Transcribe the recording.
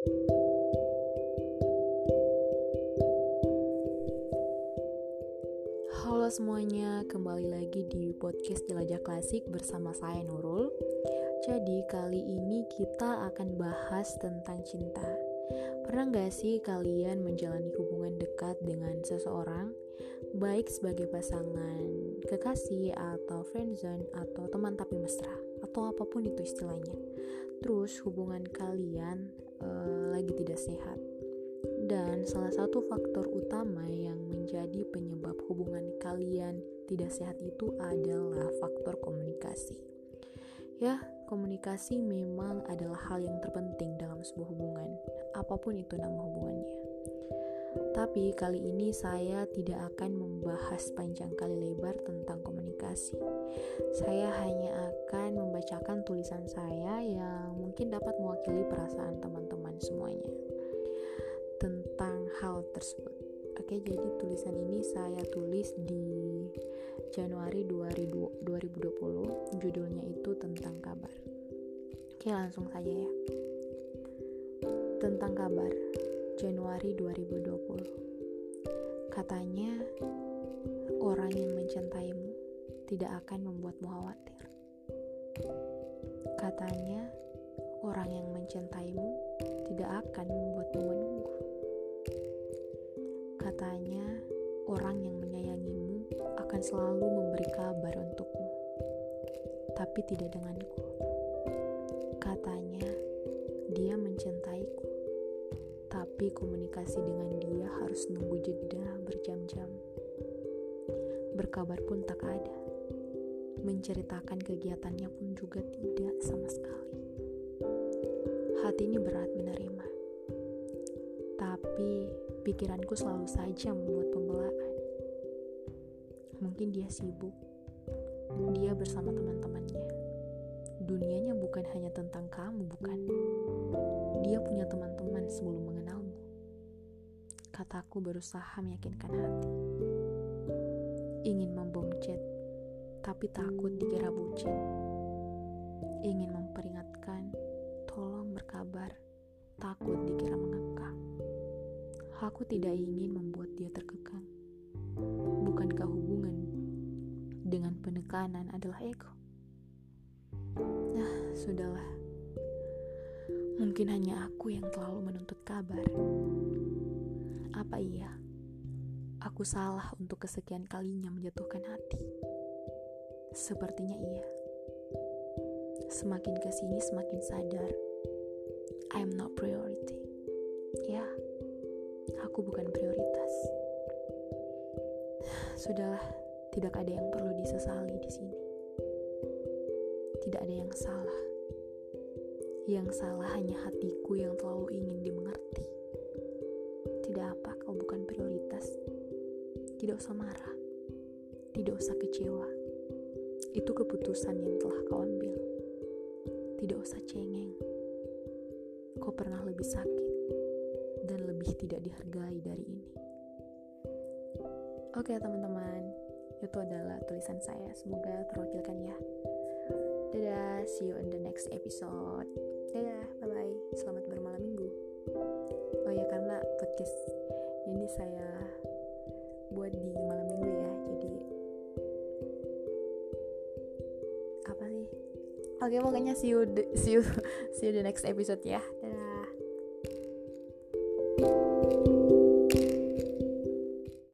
Halo semuanya, kembali lagi di podcast Jelajah Klasik bersama saya Nurul. Jadi kali ini kita akan bahas tentang cinta. Pernah gak sih kalian menjalani hubungan dekat dengan seseorang, baik sebagai pasangan, kekasih, atau friendzone, atau teman tapi mesra, atau apa pun itu istilahnya. Terus hubungan kalian uh, lagi tidak sehat. Dan salah satu faktor utama yang menjadi penyebab hubungan kalian tidak sehat itu adalah faktor komunikasi. Ya, komunikasi memang adalah hal yang terpenting dalam sebuah hubungan, apa pun itu nama hubungannya. Tapi kali ini saya tidak akan membahas panjang kali lebar tentang komunikasi. Saya hanya akan membacakan tulisan saya yang mungkin dapat mewakili perasaan teman-teman semuanya tentang hal tersebut. Oke, jadi tulisan ini saya tulis di Januari 2020. Judulnya itu tentang kabar. Oke, langsung saja ya. Tentang kabar Januari 2020. Katanya orang yang mencintaimu tidak akan membuatmu khawatir. Katanya orang yang mencintaimu tidak akan membuatmu menunggu. Katanya, orang yang menyayangimu akan selalu memberi kabar untukmu, tapi tidak denganku. Katanya, dia mencintaiku, tapi komunikasi dengan dia harus nunggu jeda berjam-jam. Berkabar pun tak ada. Menceritakan kegiatannya pun juga tidak sama sekali. Hati ini berat menerima. Tapi pikiranku selalu saja membuat pembelaan. Mungkin dia sibuk. Dia bersama teman-temannya. Dunianya bukan hanya tentang kamu, bukan? Dia punya teman-teman sebelum mengenalmu. Kataku berusaha meyakinkan hati. Ingin membom chat, tapi takut dikira bucin. Ingin memperingatkan, tolong berkabar, takut dikira mengekang. Aku tidak ingin membuat dia terkekang. Bukankah hubungan dengan penekanan adalah ego? Nah, sudahlah. Mungkin hanya aku yang terlalu menuntut kabar. Apa iya? Aku salah untuk kesekian kalinya menjatuhkan hati. Sepertinya iya. Semakin ke sini semakin sadar. I'm not priority. Ya. Aku bukan prioritas. Sudahlah, tidak ada yang perlu disesali di sini. Tidak ada yang salah. Yang salah hanya hatiku yang terlalu ingin dimengerti. Tidak usah marah. Tidak usah kecewa. Itu keputusan yang telah kau ambil. Tidak usah cengeng. Kau pernah lebih sakit dan lebih tidak dihargai dari ini. Oke teman-teman, itu adalah tulisan saya. Semoga terwakilkan ya. Dadah, see you in the next episode. Dadah, bye-bye. Selamat bermalam minggu. Oh ya, karena podcast ini saya di malam minggu ya, jadi apa sih? Oke, pokoknya see you, see you, see you the next episode ya. Dadah. thank you